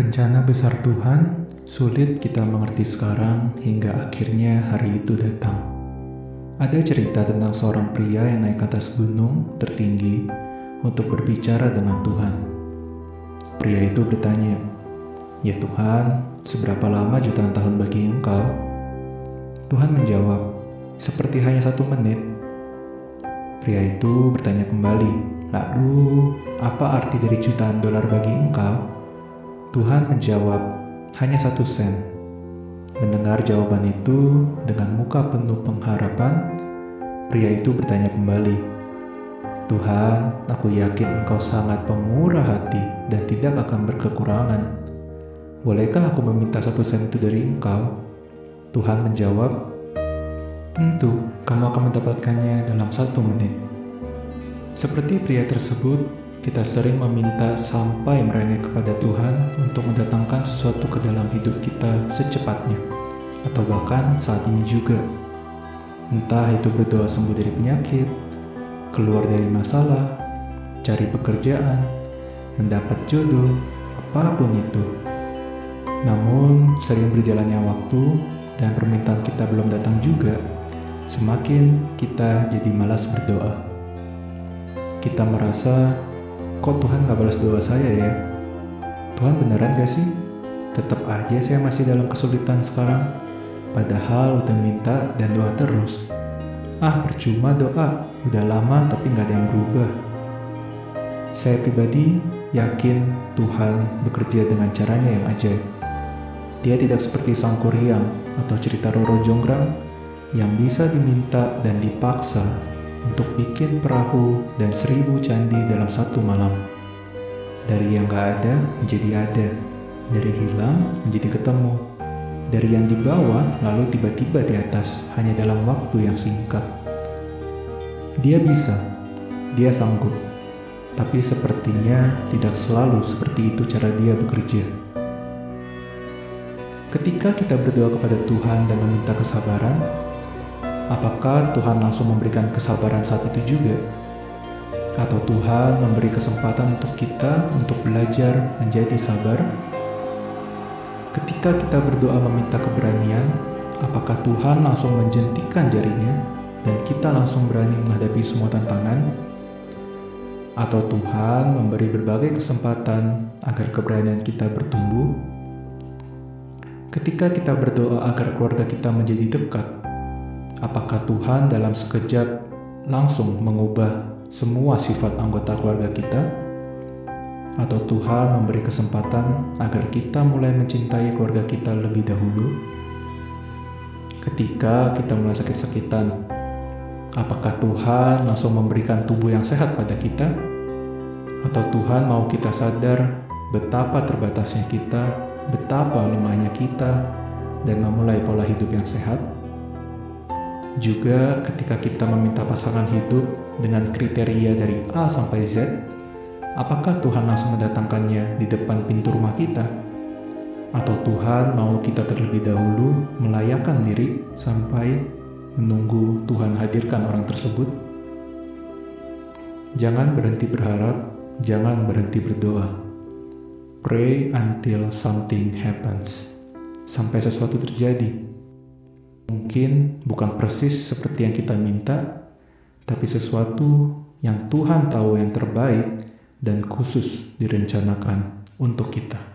Rencana besar Tuhan sulit kita mengerti sekarang hingga akhirnya hari itu datang. Ada cerita tentang seorang pria yang naik ke atas gunung tertinggi untuk berbicara dengan Tuhan. Pria itu bertanya, "Ya Tuhan, seberapa lama jutaan tahun bagi Engkau?" Tuhan menjawab, "Seperti hanya satu menit." Pria itu bertanya kembali, "Lalu, apa arti dari jutaan dolar bagi Engkau?" Tuhan menjawab, hanya satu sen. Mendengar jawaban itu dengan muka penuh pengharapan, pria itu bertanya kembali, Tuhan, aku yakin engkau sangat pemurah hati dan tidak akan berkekurangan. Bolehkah aku meminta satu sen itu dari engkau? Tuhan menjawab, Tentu, kamu akan mendapatkannya dalam satu menit. Seperti pria tersebut, kita sering meminta sampai merengek kepada Tuhan untuk mendatangkan sesuatu ke dalam hidup kita secepatnya, atau bahkan saat ini juga. Entah itu berdoa sembuh dari penyakit, keluar dari masalah, cari pekerjaan, mendapat jodoh, apa pun itu. Namun, sering berjalannya waktu dan permintaan kita belum datang juga, semakin kita jadi malas berdoa. Kita merasa kok Tuhan gak balas doa saya ya? Tuhan beneran gak sih? Tetap aja saya masih dalam kesulitan sekarang. Padahal udah minta dan doa terus. Ah, percuma doa. Udah lama tapi gak ada yang berubah. Saya pribadi yakin Tuhan bekerja dengan caranya yang ajaib. Dia tidak seperti sang kuryang atau cerita Roro Jonggrang yang bisa diminta dan dipaksa untuk bikin perahu dan seribu candi dalam satu malam. Dari yang gak ada menjadi ada, dari hilang menjadi ketemu, dari yang di bawah lalu tiba-tiba di atas hanya dalam waktu yang singkat. Dia bisa, dia sanggup, tapi sepertinya tidak selalu seperti itu cara dia bekerja. Ketika kita berdoa kepada Tuhan dan meminta kesabaran, Apakah Tuhan langsung memberikan kesabaran saat itu juga? Atau Tuhan memberi kesempatan untuk kita untuk belajar menjadi sabar? Ketika kita berdoa meminta keberanian, apakah Tuhan langsung menjentikan jarinya dan kita langsung berani menghadapi semua tantangan? Atau Tuhan memberi berbagai kesempatan agar keberanian kita bertumbuh? Ketika kita berdoa agar keluarga kita menjadi dekat, apakah Tuhan dalam sekejap langsung mengubah semua sifat anggota keluarga kita? Atau Tuhan memberi kesempatan agar kita mulai mencintai keluarga kita lebih dahulu? Ketika kita mulai sakit-sakitan, apakah Tuhan langsung memberikan tubuh yang sehat pada kita? Atau Tuhan mau kita sadar betapa terbatasnya kita, betapa lemahnya kita, dan memulai pola hidup yang sehat? Juga ketika kita meminta pasangan hidup dengan kriteria dari A sampai Z, apakah Tuhan langsung mendatangkannya di depan pintu rumah kita? Atau Tuhan mau kita terlebih dahulu melayakkan diri sampai menunggu Tuhan hadirkan orang tersebut? Jangan berhenti berharap, jangan berhenti berdoa. Pray until something happens. Sampai sesuatu terjadi. Mungkin bukan persis seperti yang kita minta, tapi sesuatu yang Tuhan tahu yang terbaik dan khusus direncanakan untuk kita.